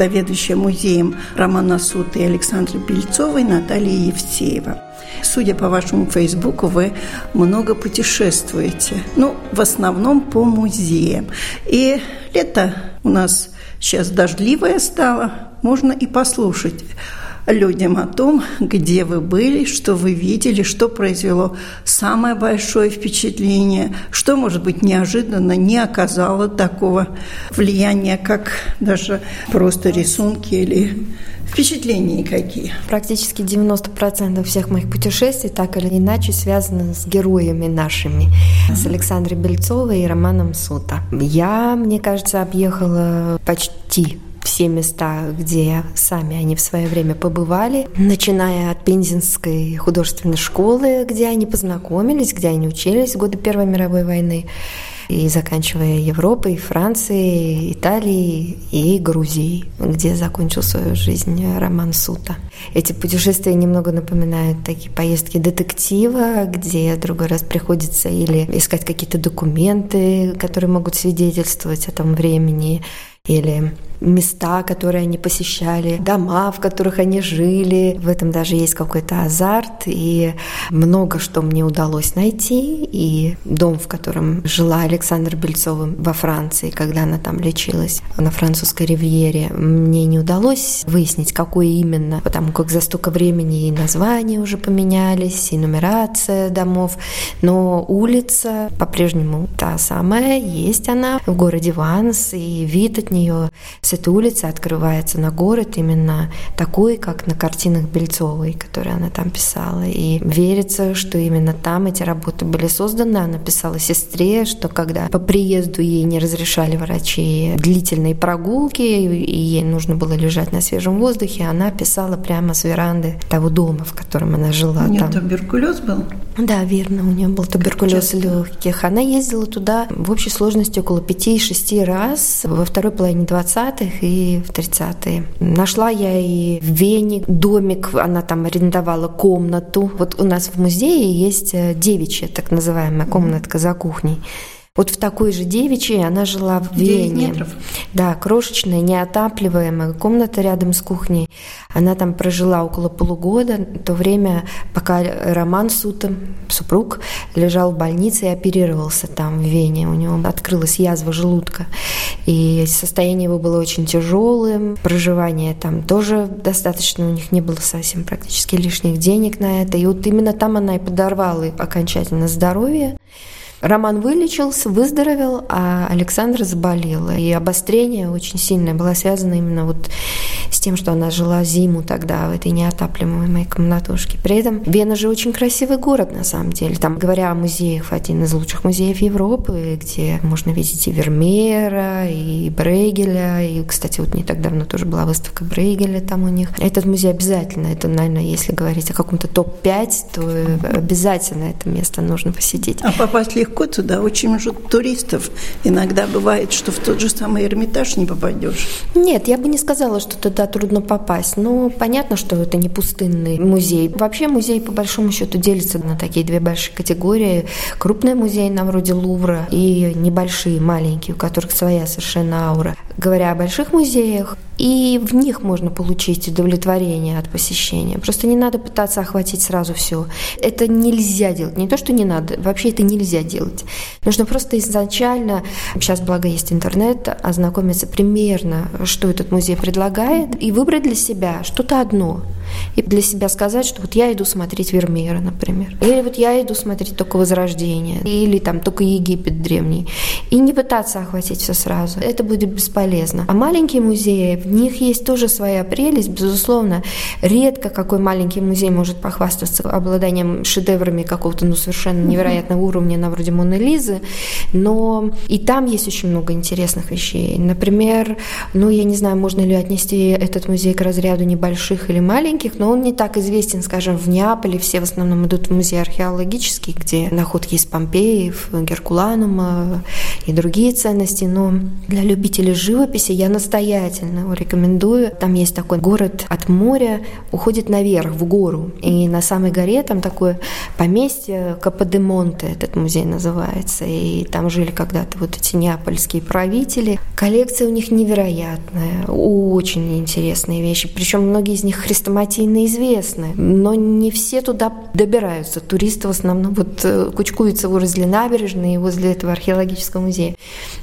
Заведующая музеем Романа Сута и Александры Бельцовой Наталья Евсеева. Судя по вашему фейсбуку, вы много путешествуете. Ну, в основном по музеям. И лето у нас сейчас дождливое стало. Можно и послушать людям о том, где вы были, что вы видели, что произвело самое большое впечатление, что, может быть, неожиданно не оказало такого влияния, как даже просто рисунки или впечатления какие? Практически 90% всех моих путешествий так или иначе связаны с героями нашими, mm-hmm. с Александрой Бельцовой и Романом Сута. Я, мне кажется, объехала почти все места, где сами они в свое время побывали, начиная от Пензенской художественной школы, где они познакомились, где они учились в годы Первой мировой войны, и заканчивая Европой, Францией, Италией и Грузией, где закончил свою жизнь Роман Сута. Эти путешествия немного напоминают такие поездки детектива, где другой раз приходится или искать какие-то документы, которые могут свидетельствовать о том времени, или места, которые они посещали, дома, в которых они жили. В этом даже есть какой-то азарт, и много что мне удалось найти. И дом, в котором жила Александра Бельцова во Франции, когда она там лечилась на французской ривьере, мне не удалось выяснить, какой именно, потому как за столько времени и названия уже поменялись, и нумерация домов, но улица по-прежнему та самая, есть она в городе Ванс, и вид от нее с этой улицы открывается на город именно такой, как на картинах Бельцовой, которые она там писала. И верится, что именно там эти работы были созданы. Она писала сестре, что когда по приезду ей не разрешали врачи длительные прогулки, и ей нужно было лежать на свежем воздухе, она писала прямо с веранды того дома, в котором она жила. У нее там. туберкулез был? Да, верно, у нее был туберкулез легких. Она ездила туда в общей сложности около 5-6 раз во второй половине 20-х 20-х и в 30-е. Нашла я и в Вене домик, она там арендовала комнату. Вот у нас в музее есть э, девичья так называемая комнатка за кухней. Вот в такой же девичьей она жила в Вене. метров? Да, крошечная, неотапливаемая комната рядом с кухней. Она там прожила около полугода, то время, пока Роман Сута, супруг, лежал в больнице и оперировался там, в Вене. У него открылась язва желудка. И состояние его было очень тяжелым. Проживание там тоже достаточно, у них не было совсем практически лишних денег на это. И вот именно там она и подорвала окончательно здоровье. Роман вылечился, выздоровел, а Александра заболела. И обострение очень сильное было связано именно вот с тем, что она жила зиму тогда в этой неотапливаемой комнатушке. При этом Вена же очень красивый город на самом деле. Там, говоря о музеях, один из лучших музеев Европы, где можно видеть и Вермеера, и Брейгеля, и, кстати, вот не так давно тоже была выставка Брейгеля там у них. Этот музей обязательно, это, наверное, если говорить о каком-то топ-5, то обязательно это место нужно посетить. А попасть легко легко туда, очень много туристов. Иногда бывает, что в тот же самый Эрмитаж не попадешь. Нет, я бы не сказала, что туда трудно попасть. Но понятно, что это не пустынный музей. Вообще музей, по большому счету, делится на такие две большие категории. Крупные музеи, на вроде Лувра, и небольшие, маленькие, у которых своя совершенно аура. Говоря о больших музеях, и в них можно получить удовлетворение от посещения. Просто не надо пытаться охватить сразу все. Это нельзя делать. Не то, что не надо, вообще это нельзя делать. Нужно просто изначально, сейчас благо есть интернет, ознакомиться примерно, что этот музей предлагает, и выбрать для себя что-то одно – И для себя сказать, что вот я иду смотреть Вермеера, например. Или вот я иду смотреть только Возрождение. Или там только Египет древний. И не пытаться охватить все сразу. Это будет бесполезно. А маленькие музеи, в них есть тоже своя прелесть, безусловно. Редко какой маленький музей может похвастаться обладанием шедеврами какого-то ну, совершенно невероятного уровня, на вроде Моны Лизы. Но и там есть очень много интересных вещей. Например, ну, я не знаю, можно ли отнести этот музей к разряду небольших или маленьких, но он не так известен, скажем, в Неаполе. Все в основном идут в музей археологический, где находки из Помпеев, Геркуланума и другие ценности. Но для любителей живописи я настоятельно рекомендую. Там есть такой город от моря, уходит наверх, в гору. И на самой горе там такое поместье Каподемонте, этот музей называется. И там жили когда-то вот эти неапольские правители. Коллекция у них невероятная, очень интересные вещи. Причем многие из них хрестоматийно известны, но не все туда добираются. Туристы в основном вот э, кучкуются возле набережной и возле этого археологического музея.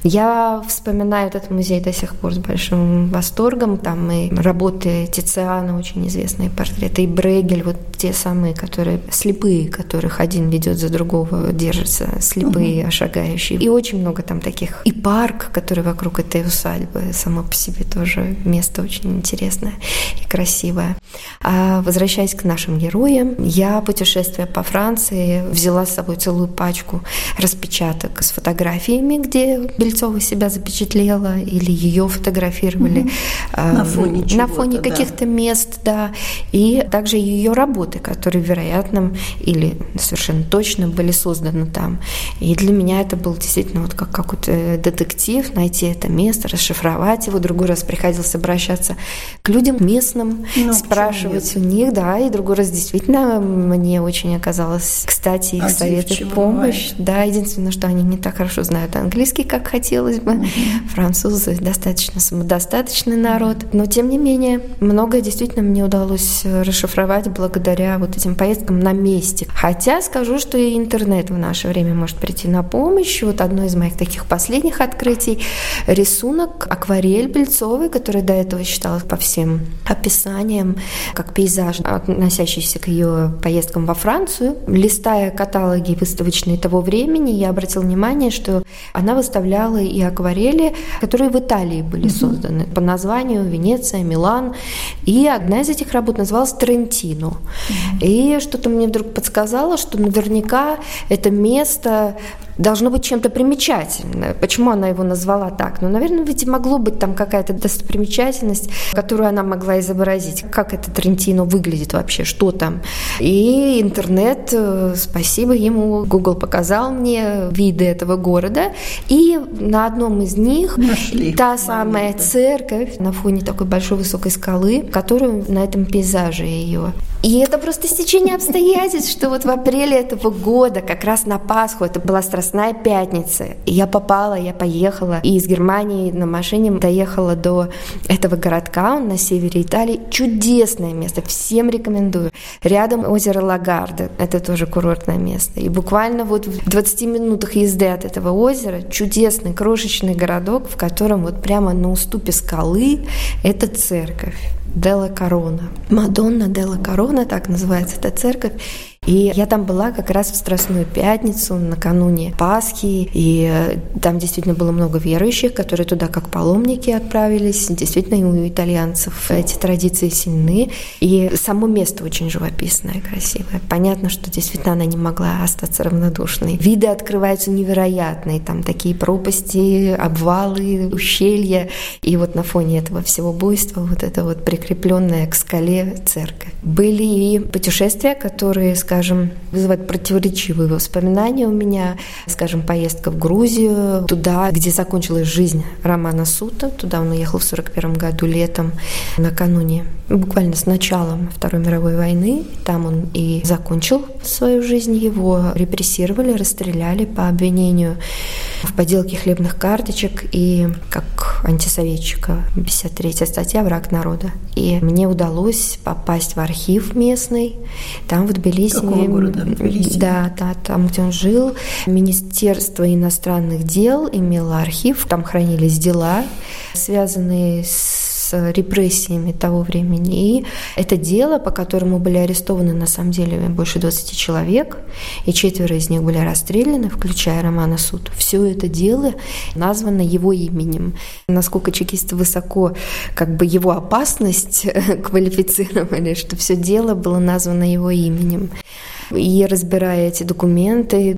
Я вспоминаю этот музей до сих пор с большим восторгом. Там и работы Тициана, очень известные портреты, и Брегель, вот те самые, которые слепые, которых один ведет за другого, держатся, слепые, угу. шагающие. И очень много там таких. И парк, который вокруг этой усадьбы, само по себе тоже место очень интересное и красивое. А возвращаясь к нашим героям, я, путешествуя по Франции, взяла с собой целую пачку распечаток с фотографиями, где Бельцова себя запечатлела или ее фотографировали. Угу. На фоне, на фоне каких-то да. мест, да. И также ее работы, которые, вероятно, или совершенно точно были созданы там. И для меня это был действительно вот как какой-то детектив, найти это место, расшифровать его. Другой раз приходилось обращаться к людям местным, ну, спрашивать у них, да, и другой раз действительно мне очень оказалось, кстати, их а советы помощь. Бывает. Да, единственное, что они не так хорошо знают английский, как хотелось бы. Французы достаточно самодостаточный народ. Но, тем не менее, многое действительно мне удалось расшифровать благодаря вот этим поездкам на месте. Хотя скажу, что и интернет в наше время может прийти на помощь. Вот одно из моих таких последних открытий – рисунок акварель Бельцовой, который до этого считалась по всем описаниям как пейзаж, относящийся к ее поездкам во Францию. Листая каталоги выставочные того времени, я обратила внимание, что она выставляла и акварели, которые в Италии были созданы по названию Венеция, Милан. И одна из этих работ называлась Трентино. И что-то мне вдруг подсказало, что наверняка это место должно быть чем-то примечательное. Почему она его назвала так? Ну, наверное, ведь могло быть там какая-то достопримечательность, которую она могла изобразить. Как это Трентино выглядит вообще, что там. И интернет, э, спасибо ему, Google показал мне виды этого города. И на одном из них Нашли та самая церковь на фоне такой большой высокой скалы, которую на этом пейзаже ее. И это просто стечение обстоятельств, что вот в апреле этого года, как раз на Пасху, это была Страстная Пятница, и я попала, я поехала, и из Германии на машине доехала до этого городка, он на севере Италии. Чудесное место, всем рекомендую. Рядом озеро Лагарда, это тоже курортное место. И буквально вот в 20 минутах езды от этого озера чудесный крошечный городок, в котором вот прямо на уступе скалы это церковь. Делла Корона. Мадонна Делла Корона, так называется эта церковь. И я там была как раз в Страстную Пятницу, накануне Пасхи, и э, там действительно было много верующих, которые туда как паломники отправились. Действительно, и у итальянцев эти традиции сильны. И само место очень живописное, красивое. Понятно, что действительно она не могла остаться равнодушной. Виды открываются невероятные. Там такие пропасти, обвалы, ущелья. И вот на фоне этого всего буйства вот это вот прикрепленная к скале церковь. Были и путешествия, которые, скажем, скажем, вызывает противоречивые воспоминания у меня. Скажем, поездка в Грузию, туда, где закончилась жизнь Романа Сута. Туда он уехал в 1941 году летом, накануне, буквально с началом Второй мировой войны. Там он и закончил свою жизнь. Его репрессировали, расстреляли по обвинению в подделке хлебных карточек и как антисоветчика. 53 статья «Враг народа». И мне удалось попасть в архив местный. Там в Тбилиси Какого города? Тбилиси? Да, да, там, где он жил. Министерство иностранных дел имело архив, там хранились дела, связанные с с репрессиями того времени. И это дело, по которому были арестованы на самом деле больше 20 человек, и четверо из них были расстреляны, включая Романа Суд. Все это дело названо его именем. Насколько чекисты высоко как бы его опасность квалифицировали, что все дело было названо его именем. И разбирая эти документы,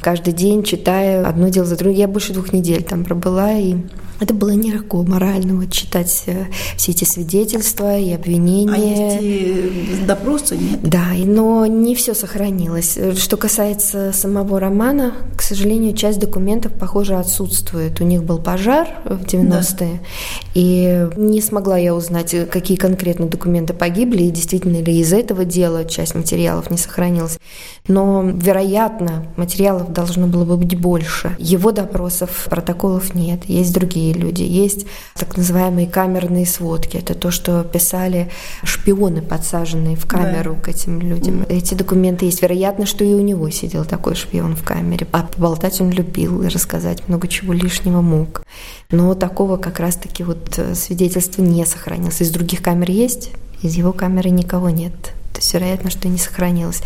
каждый день читая одно дело за другим, я больше двух недель там пробыла, и это было нелегко морально вот, читать э, все эти свидетельства и обвинения. А эти допросы нет? Да, но не все сохранилось. Что касается самого романа, к сожалению, часть документов, похоже, отсутствует. У них был пожар в 90-е, да. и не смогла я узнать, какие конкретно документы погибли, и действительно ли из этого дела часть материалов не сохранилась. Но, вероятно, материалов должно было бы быть больше. Его допросов, протоколов нет. Есть другие другие люди. Есть так называемые камерные сводки. Это то, что писали шпионы, подсаженные в камеру да. к этим людям. Mm. Эти документы есть. Вероятно, что и у него сидел такой шпион в камере. А поболтать он любил и рассказать много чего лишнего мог. Но такого как раз-таки вот э, свидетельства не сохранилось. Из других камер есть, из его камеры никого нет то есть вероятно, что не сохранилось.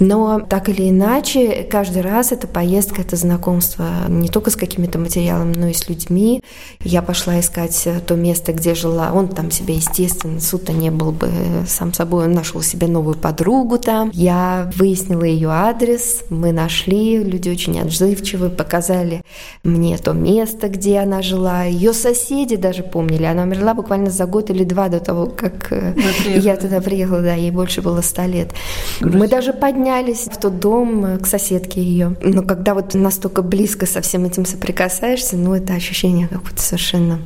Но так или иначе, каждый раз эта поездка, это знакомство не только с какими-то материалами, но и с людьми. Я пошла искать то место, где жила. Он там себе, естественно, суд не был бы сам собой. Он нашел себе новую подругу там. Я выяснила ее адрес, мы нашли, люди очень отзывчивые, показали мне то место, где она жила. Ее соседи даже помнили. Она умерла буквально за год или два до того, как э, я туда приехала. Да, ей больше больше было ста лет. Грусть. Мы даже поднялись в тот дом э, к соседке ее. Но когда вот настолько близко со всем этим соприкасаешься, ну это ощущение как будто совершенно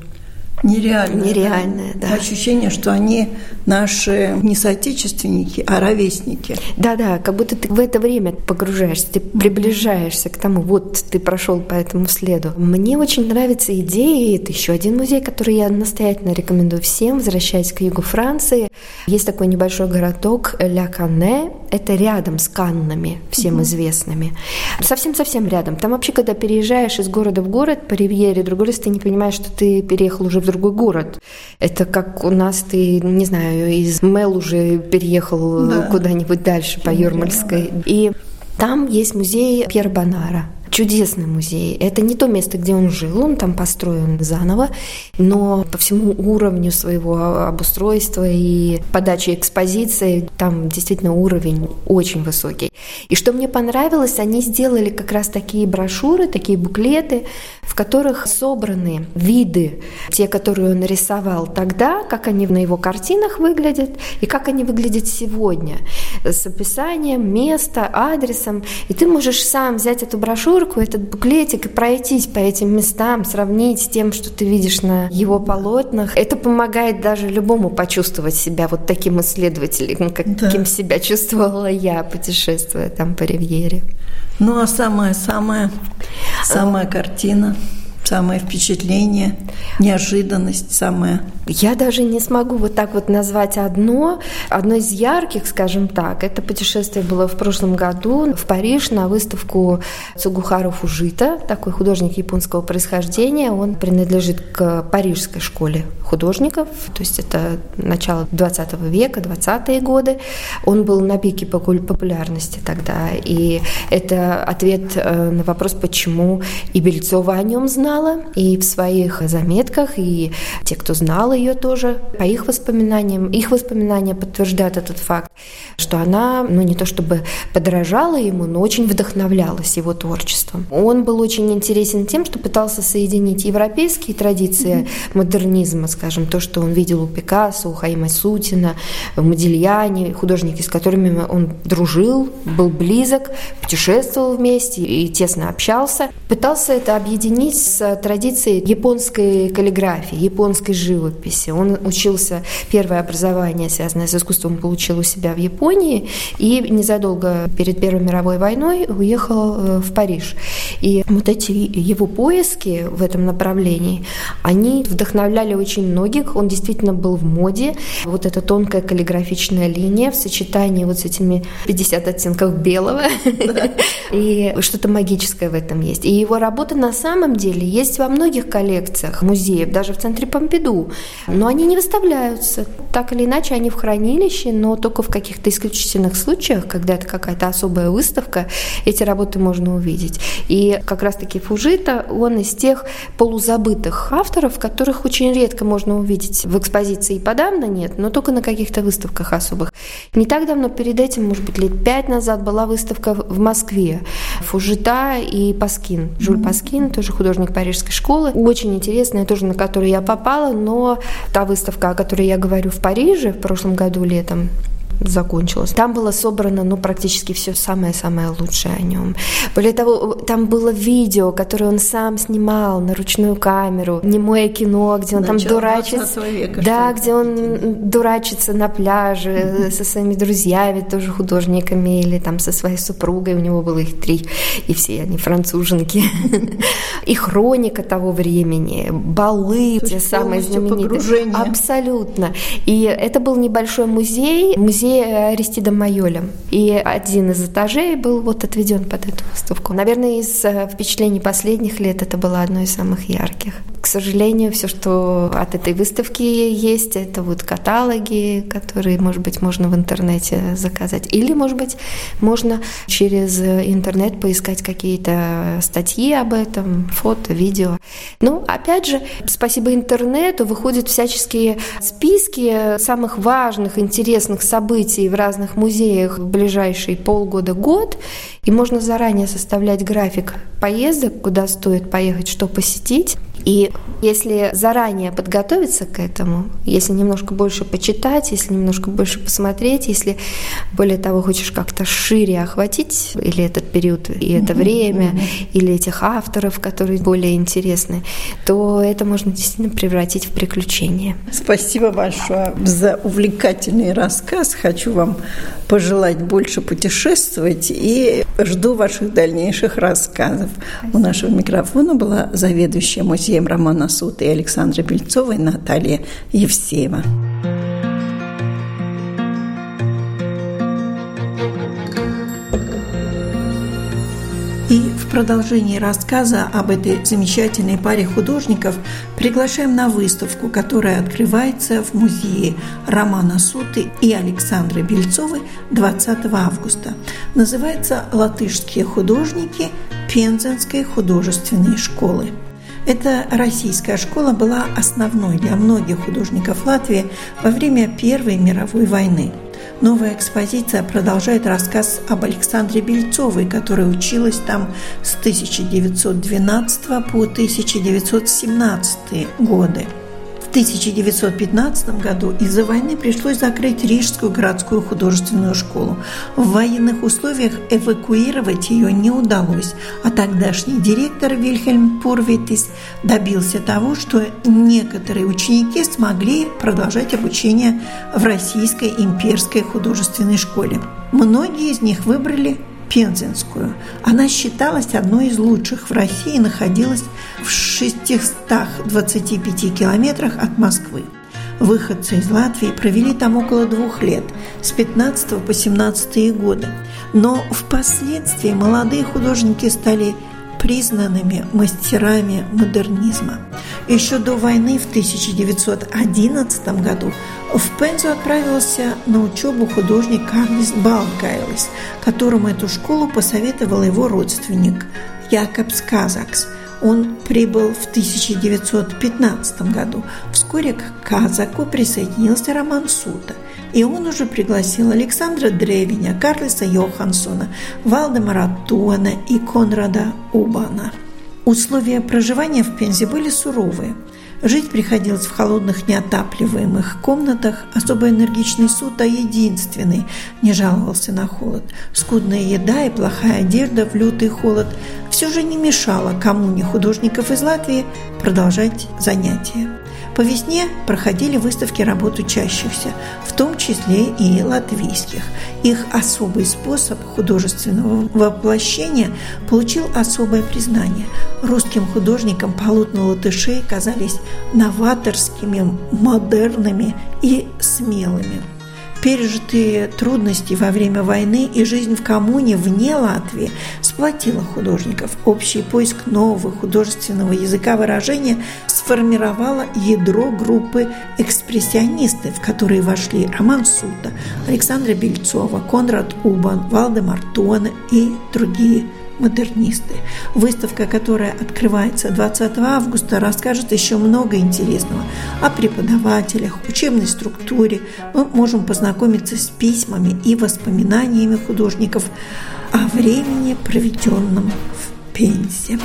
Нереальное. Нереальное, да. да. Ощущение, что они наши не соотечественники, а ровесники. Да-да, как будто ты в это время погружаешься, ты приближаешься к тому, вот ты прошел по этому следу. Мне очень нравится идея, и это еще один музей, который я настоятельно рекомендую всем, возвращаясь к югу Франции. Есть такой небольшой городок Ля Кане, это рядом с Каннами, всем угу. известными. Совсем-совсем рядом. Там вообще, когда переезжаешь из города в город по ривьере, другой раз ты не понимаешь, что ты переехал уже в другой город. Это как у нас ты, не знаю, из Мел уже переехал да. куда-нибудь дальше по Юрмальской. И там есть музей Пьер Бонара чудесный музей. Это не то место, где он жил, он там построен заново, но по всему уровню своего обустройства и подачи экспозиции там действительно уровень очень высокий. И что мне понравилось, они сделали как раз такие брошюры, такие буклеты, в которых собраны виды, те, которые он рисовал тогда, как они на его картинах выглядят и как они выглядят сегодня, с описанием места, адресом. И ты можешь сам взять эту брошюру брошюрку, этот буклетик и пройтись по этим местам, сравнить с тем, что ты видишь на его полотнах. Это помогает даже любому почувствовать себя вот таким исследователем, каким да. себя чувствовала я, путешествуя там по Ривьере. Ну а самая-самая, самая картина – самое впечатление, неожиданность самая? Я даже не смогу вот так вот назвать одно. Одно из ярких, скажем так, это путешествие было в прошлом году в Париж на выставку Цугухару Фужита, такой художник японского происхождения. Он принадлежит к парижской школе художников, то есть это начало 20 века, 20-е годы. Он был на пике популярности тогда, и это ответ э, на вопрос, почему и Бельцова о нем знал, знала, и в своих заметках, и те, кто знал ее тоже, по их воспоминаниям, их воспоминания подтверждают этот факт, что она, ну не то чтобы подражала ему, но очень вдохновлялась его творчеством. Он был очень интересен тем, что пытался соединить европейские традиции модернизма, скажем, то, что он видел у Пикассо, у Хаима Сутина, в Модильяне, художники, с которыми он дружил, был близок, путешествовал вместе и тесно общался, пытался это объединить с традиции японской каллиграфии, японской живописи. Он учился, первое образование, связанное с искусством, получил у себя в Японии и незадолго перед Первой мировой войной уехал э, в Париж. И вот эти его поиски в этом направлении, они вдохновляли очень многих. Он действительно был в моде. Вот эта тонкая каллиграфичная линия в сочетании вот с этими 50 оттенков белого. И что-то магическое в этом есть. И его работа на самом деле есть во многих коллекциях музеев, даже в центре Помпиду, но они не выставляются. Так или иначе, они в хранилище, но только в каких-то исключительных случаях, когда это какая-то особая выставка, эти работы можно увидеть. И как раз-таки Фужита, он из тех полузабытых авторов, которых очень редко можно увидеть в экспозиции и подавно нет, но только на каких-то выставках особых. Не так давно перед этим, может быть, лет пять назад была выставка в Москве. Фужита и Паскин. Жюль Паскин, тоже художник парижской школы. Очень интересная, тоже на которую я попала, но та выставка, о которой я говорю в Париже в прошлом году летом, закончилось. Там было собрано, ну, практически все самое-самое лучшее о нем. Более того, там было видео, которое он сам снимал на ручную камеру, немое кино, где он Начало там дурачится. Века, да, где он дурачится на пляже со своими друзьями, тоже художниками, или там со своей супругой, у него было их три, и все они француженки. И хроника того времени, балы, те самые знаменитые. Абсолютно. И это был небольшой музей, музей музее Аристидом Майолем. И один из этажей был вот отведен под эту выставку. Наверное, из э, впечатлений последних лет это было одно из самых ярких. К сожалению, все, что от этой выставки есть, это вот каталоги, которые, может быть, можно в интернете заказать. Или, может быть, можно через интернет поискать какие-то статьи об этом, фото, видео. Ну, опять же, спасибо интернету выходят всяческие списки самых важных, интересных событий в разных музеях в ближайшие полгода-год. И можно заранее составлять график поездок, куда стоит поехать, что посетить. И если заранее подготовиться к этому, если немножко больше почитать, если немножко больше посмотреть, если более того хочешь как-то шире охватить или этот период, и это время, или этих авторов, которые более интересны, то это можно действительно превратить в приключение. Спасибо большое за увлекательный рассказ. Хочу вам пожелать больше путешествовать и жду ваших дальнейших рассказов. У нашего микрофона была заведующая музеем Романа Сута и Александра Бельцова и Наталья Евсеева. И в продолжении рассказа об этой замечательной паре художников приглашаем на выставку, которая открывается в музее Романа Суты и Александры Бельцовой 20 августа. Называется «Латышские художники Пензенской художественной школы». Эта российская школа была основной для многих художников Латвии во время Первой мировой войны – Новая экспозиция продолжает рассказ об Александре Бельцовой, которая училась там с 1912 по 1917 годы. 1915 году из-за войны пришлось закрыть Рижскую городскую художественную школу. В военных условиях эвакуировать ее не удалось, а тогдашний директор Вильхельм Пурвитис добился того, что некоторые ученики смогли продолжать обучение в Российской имперской художественной школе. Многие из них выбрали Пензенскую. Она считалась одной из лучших в России и находилась в 625 километрах от Москвы. Выходцы из Латвии провели там около двух лет, с 15 по 17 годы. Но впоследствии молодые художники стали признанными мастерами модернизма. Еще до войны в 1911 году в Пензу отправился на учебу художник Карлис Балкайлис, которому эту школу посоветовал его родственник Якобс Казакс. Он прибыл в 1915 году. Вскоре к Казаку присоединился Роман Сута – и он уже пригласил Александра Древиня, Карлиса Йохансона, Валдемара Туана и Конрада Убана. Условия проживания в Пензе были суровые. Жить приходилось в холодных неотапливаемых комнатах. Особо энергичный суд, а единственный, не жаловался на холод. Скудная еда и плохая одежда в лютый холод все же не мешало коммуне художников из Латвии продолжать занятия. По весне проходили выставки работ учащихся, в том числе и латвийских. Их особый способ художественного воплощения получил особое признание. Русским художникам полотна латышей казались новаторскими, модерными и смелыми. Пережитые трудности во время войны и жизнь в коммуне вне Латвии с схватила художников. Общий поиск нового художественного языка выражения сформировало ядро группы экспрессионистов, в которые вошли Роман Сута, Александра Бельцова, Конрад Убан, Валдемар Туана и другие модернисты. Выставка, которая открывается 20 августа, расскажет еще много интересного о преподавателях, учебной структуре. Мы можем познакомиться с письмами и воспоминаниями художников о времени, проведенном в Пензе.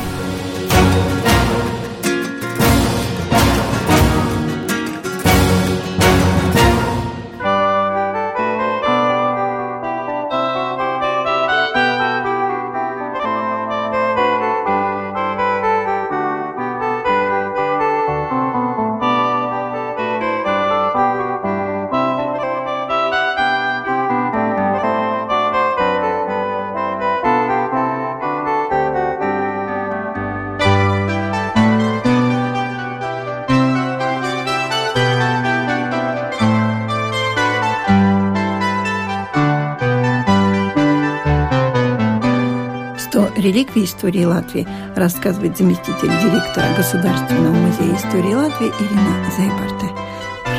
Реликвии истории Латвии рассказывает заместитель директора Государственного музея истории Латвии Ирина Зайбарте.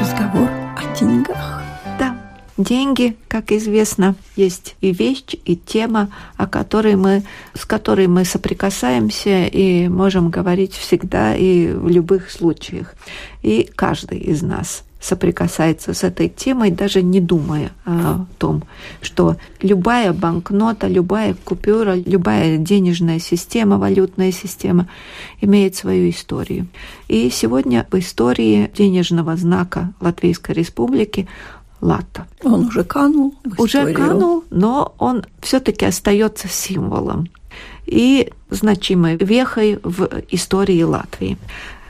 Разговор о деньгах. Да, деньги, как известно, есть и вещь, и тема, о которой мы, с которой мы соприкасаемся и можем говорить всегда и в любых случаях. И каждый из нас соприкасается с этой темой, даже не думая о том, что любая банкнота, любая купюра, любая денежная система, валютная система имеет свою историю. И сегодня в истории денежного знака Латвийской Республики лата. Он уже канул. Уже канул, но он все-таки остается символом и значимой вехой в истории Латвии.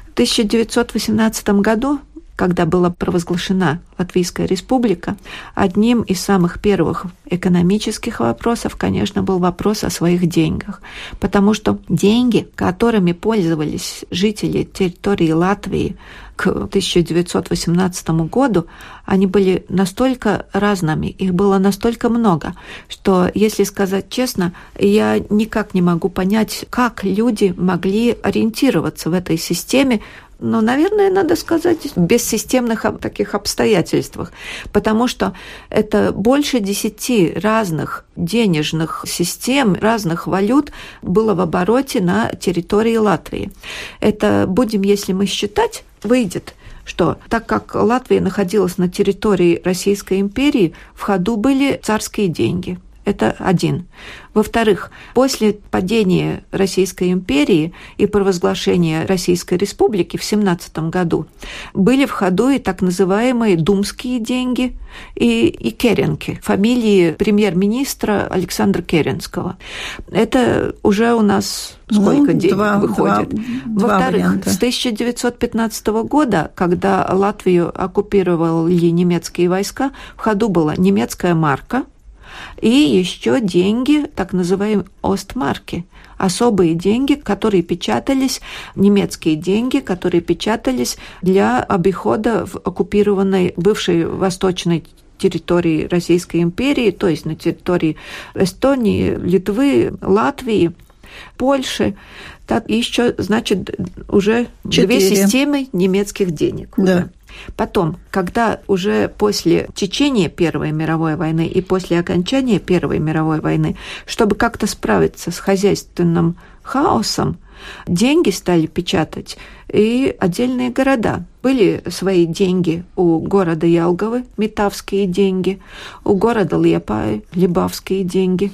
В 1918 году когда была провозглашена Латвийская республика, одним из самых первых экономических вопросов, конечно, был вопрос о своих деньгах. Потому что деньги, которыми пользовались жители территории Латвии к 1918 году, они были настолько разными, их было настолько много, что, если сказать честно, я никак не могу понять, как люди могли ориентироваться в этой системе, но, наверное, надо сказать, без системных таких обстоятельствах, потому что это больше десяти разных денежных систем, разных валют было в обороте на территории Латвии. Это будем, если мы считать, выйдет что так как Латвия находилась на территории Российской империи, в ходу были царские деньги. Это один. Во-вторых, после падения Российской империи и провозглашения Российской Республики в 17 году были в ходу и так называемые думские деньги и, и керенки, фамилии премьер-министра Александра Керенского. Это уже у нас ну, сколько ну, денег два, выходит. Во-вторых, с 1915 года, когда Латвию оккупировали немецкие войска, в ходу была немецкая марка – и еще деньги, так называемые остмарки, особые деньги, которые печатались, немецкие деньги, которые печатались для обихода в оккупированной бывшей восточной территории Российской империи, то есть на территории Эстонии, Литвы, Латвии, Польши. Так еще, значит, уже Четыре. две системы немецких денег. Да. Уже. Потом, когда уже после течения Первой мировой войны и после окончания Первой мировой войны, чтобы как-то справиться с хозяйственным хаосом, деньги стали печатать и отдельные города. Были свои деньги у города Ялговы, метавские деньги, у города Лепаи, либавские деньги.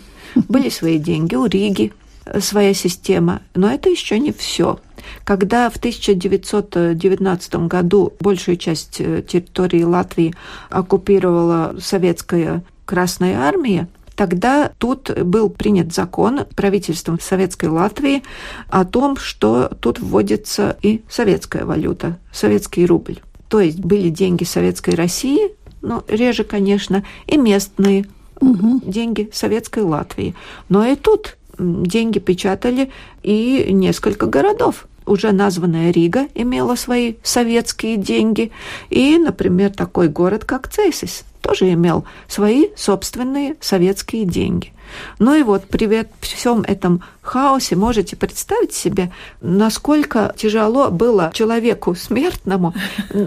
Были свои деньги у Риги, своя система. Но это еще не все. Когда в 1919 году большую часть э, территории Латвии оккупировала советская Красная Армия, Тогда тут был принят закон правительством Советской Латвии о том, что тут вводится и советская валюта, советский рубль. То есть были деньги Советской России, но реже, конечно, и местные угу. деньги Советской Латвии. Но и тут деньги печатали и несколько городов уже названная Рига имела свои советские деньги. И, например, такой город, как Цейсис, тоже имел свои собственные советские деньги. Ну и вот при всем этом хаосе можете представить себе, насколько тяжело было человеку смертному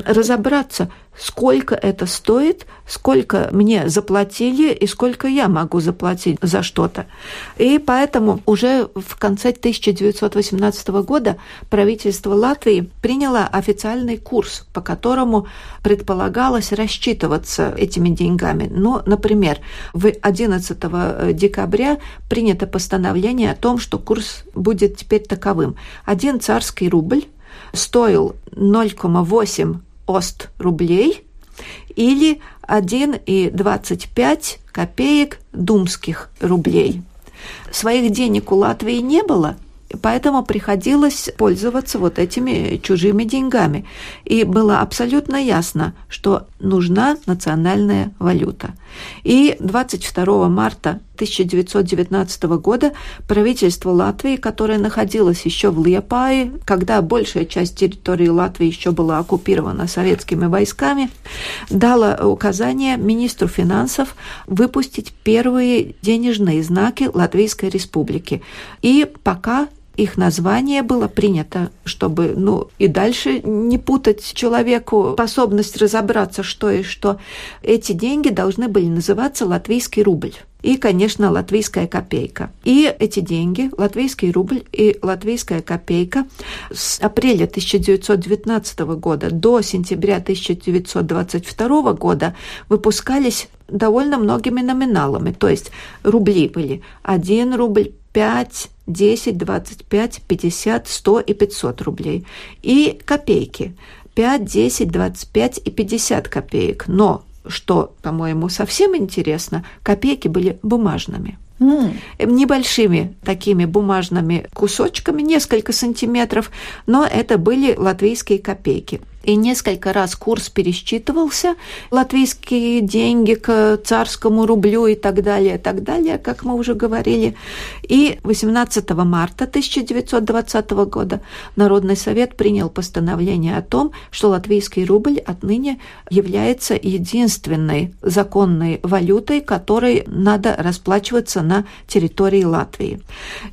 разобраться, сколько это стоит, сколько мне заплатили и сколько я могу заплатить за что-то. И поэтому уже в конце 1918 года правительство Латвии приняло официальный курс, по которому предполагалось рассчитываться этими деньгами. Ну, например, в 11 декабря принято постановление о том, что курс будет теперь таковым. Один царский рубль стоил 0,8 ост рублей или 1,25 копеек думских рублей. Своих денег у Латвии не было, Поэтому приходилось пользоваться вот этими чужими деньгами. И было абсолютно ясно, что нужна национальная валюта. И 22 марта 1919 года правительство Латвии, которое находилось еще в Лиепае, когда большая часть территории Латвии еще была оккупирована советскими войсками, дало указание министру финансов выпустить первые денежные знаки Латвийской республики. И пока их название было принято, чтобы ну, и дальше не путать человеку способность разобраться, что и что. Эти деньги должны были называться латвийский рубль и, конечно, латвийская копейка. И эти деньги, латвийский рубль и латвийская копейка с апреля 1919 года до сентября 1922 года выпускались довольно многими номиналами. То есть рубли были 1 рубль, 5, 10, 25, 50, 100 и 500 рублей. И копейки 5, 10, 25 и 50 копеек. Но, что, по-моему, совсем интересно, копейки были бумажными. Mm. Небольшими такими бумажными кусочками, несколько сантиметров, но это были латвийские копейки и несколько раз курс пересчитывался, латвийские деньги к царскому рублю и так далее, и так далее, как мы уже говорили. И 18 марта 1920 года Народный совет принял постановление о том, что латвийский рубль отныне является единственной законной валютой, которой надо расплачиваться на территории Латвии.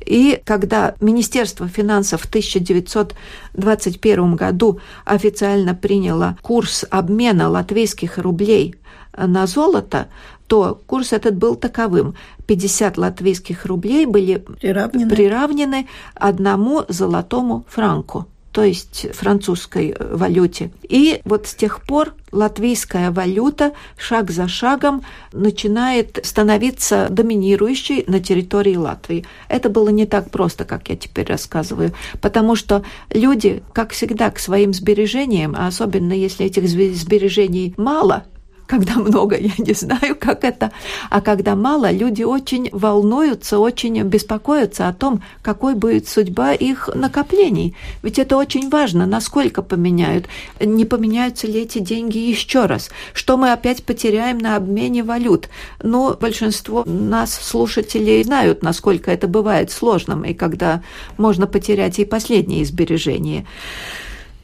И когда Министерство финансов в 1921 году официально официально приняла курс обмена латвийских рублей на золото, то курс этот был таковым. 50 латвийских рублей были приравнены, приравнены одному золотому франку то есть французской э, валюте. И вот с тех пор латвийская валюта шаг за шагом начинает становиться доминирующей на территории Латвии. Это было не так просто, как я теперь рассказываю, потому что люди, как всегда, к своим сбережениям, а особенно если этих сбережений мало, когда много, я не знаю, как это. А когда мало, люди очень волнуются, очень беспокоятся о том, какой будет судьба их накоплений. Ведь это очень важно, насколько поменяют, не поменяются ли эти деньги еще раз, что мы опять потеряем на обмене валют. Но большинство нас, слушателей, знают, насколько это бывает сложным, и когда можно потерять и последние сбережения.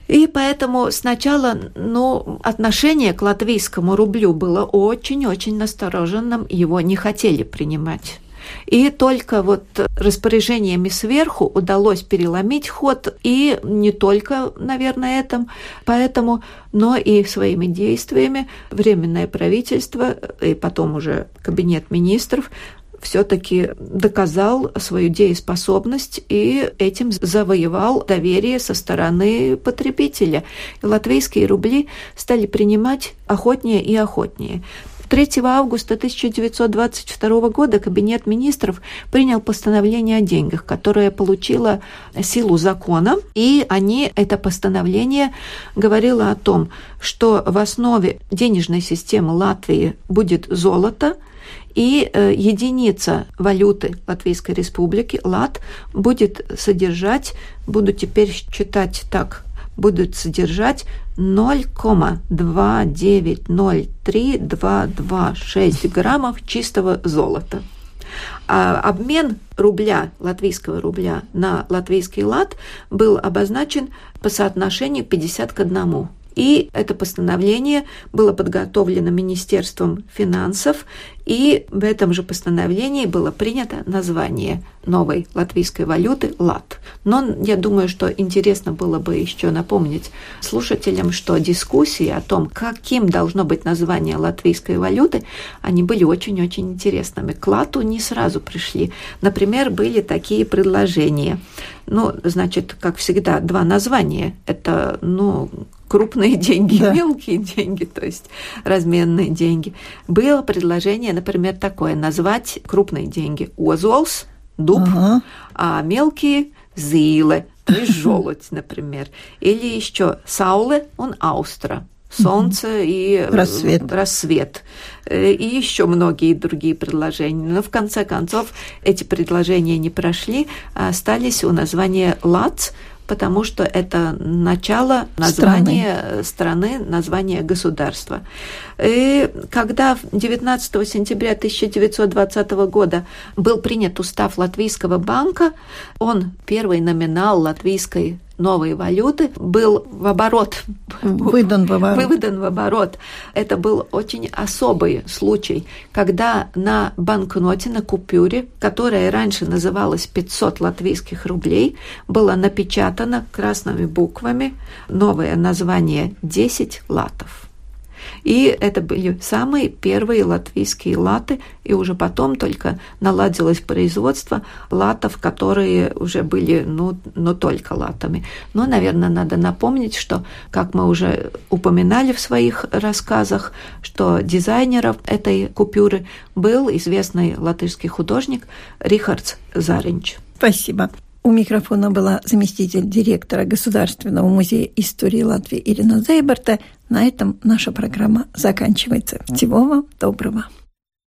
И поэтому сначала ну, отношение к латвийскому рублю было очень-очень настороженным, его не хотели принимать. И только вот распоряжениями сверху удалось переломить ход, и не только, наверное, этом, поэтому, но и своими действиями Временное правительство и потом уже Кабинет министров все-таки доказал свою дееспособность и этим завоевал доверие со стороны потребителя. И латвийские рубли стали принимать охотнее и охотнее. 3 августа 1922 года Кабинет министров принял постановление о деньгах, которое получило силу закона, и они, это постановление говорило о том, что в основе денежной системы Латвии будет золото, и э, единица валюты Латвийской Республики, лат, будет содержать, буду теперь читать так, будут содержать 0,2903-226 граммов чистого золота. А обмен рубля, латвийского рубля на латвийский лат был обозначен по соотношению 50 к 1. И это постановление было подготовлено Министерством финансов, и в этом же постановлении было принято название новой латвийской валюты «лат». Но я думаю, что интересно было бы еще напомнить слушателям, что дискуссии о том, каким должно быть название латвийской валюты, они были очень-очень интересными. К лату не сразу пришли. Например, были такие предложения. Ну, значит, как всегда, два названия. Это, ну, крупные деньги, да. мелкие деньги, то есть разменные деньги. Было предложение, например, такое, назвать крупные деньги озолс, дуб, ага. а мелкие зилы, то есть желудь, например. Или еще сауле, он аустра, солнце и рассвет. рассвет. Э, и еще многие другие предложения. Но в конце концов эти предложения не прошли, а остались у названия «лац», потому что это начало названия страны, страны название государства. И когда 19 сентября 1920 года был принят устав Латвийского банка, он первый номинал латвийской новой валюты был в оборот. Выдан в оборот. Выдан в оборот. Это был очень особый случай, когда на банкноте, на купюре, которая раньше называлась 500 латвийских рублей, было напечатано красными буквами новое название 10 латов. И это были самые первые латвийские латы, и уже потом только наладилось производство латов, которые уже были, ну, ну только латами. Но, наверное, надо напомнить, что, как мы уже упоминали в своих рассказах, что дизайнером этой купюры был известный латышский художник Рихардс Заринч. Спасибо. У микрофона была заместитель директора Государственного музея истории Латвии Ирина Зейберта. На этом наша программа заканчивается. Всего вам доброго.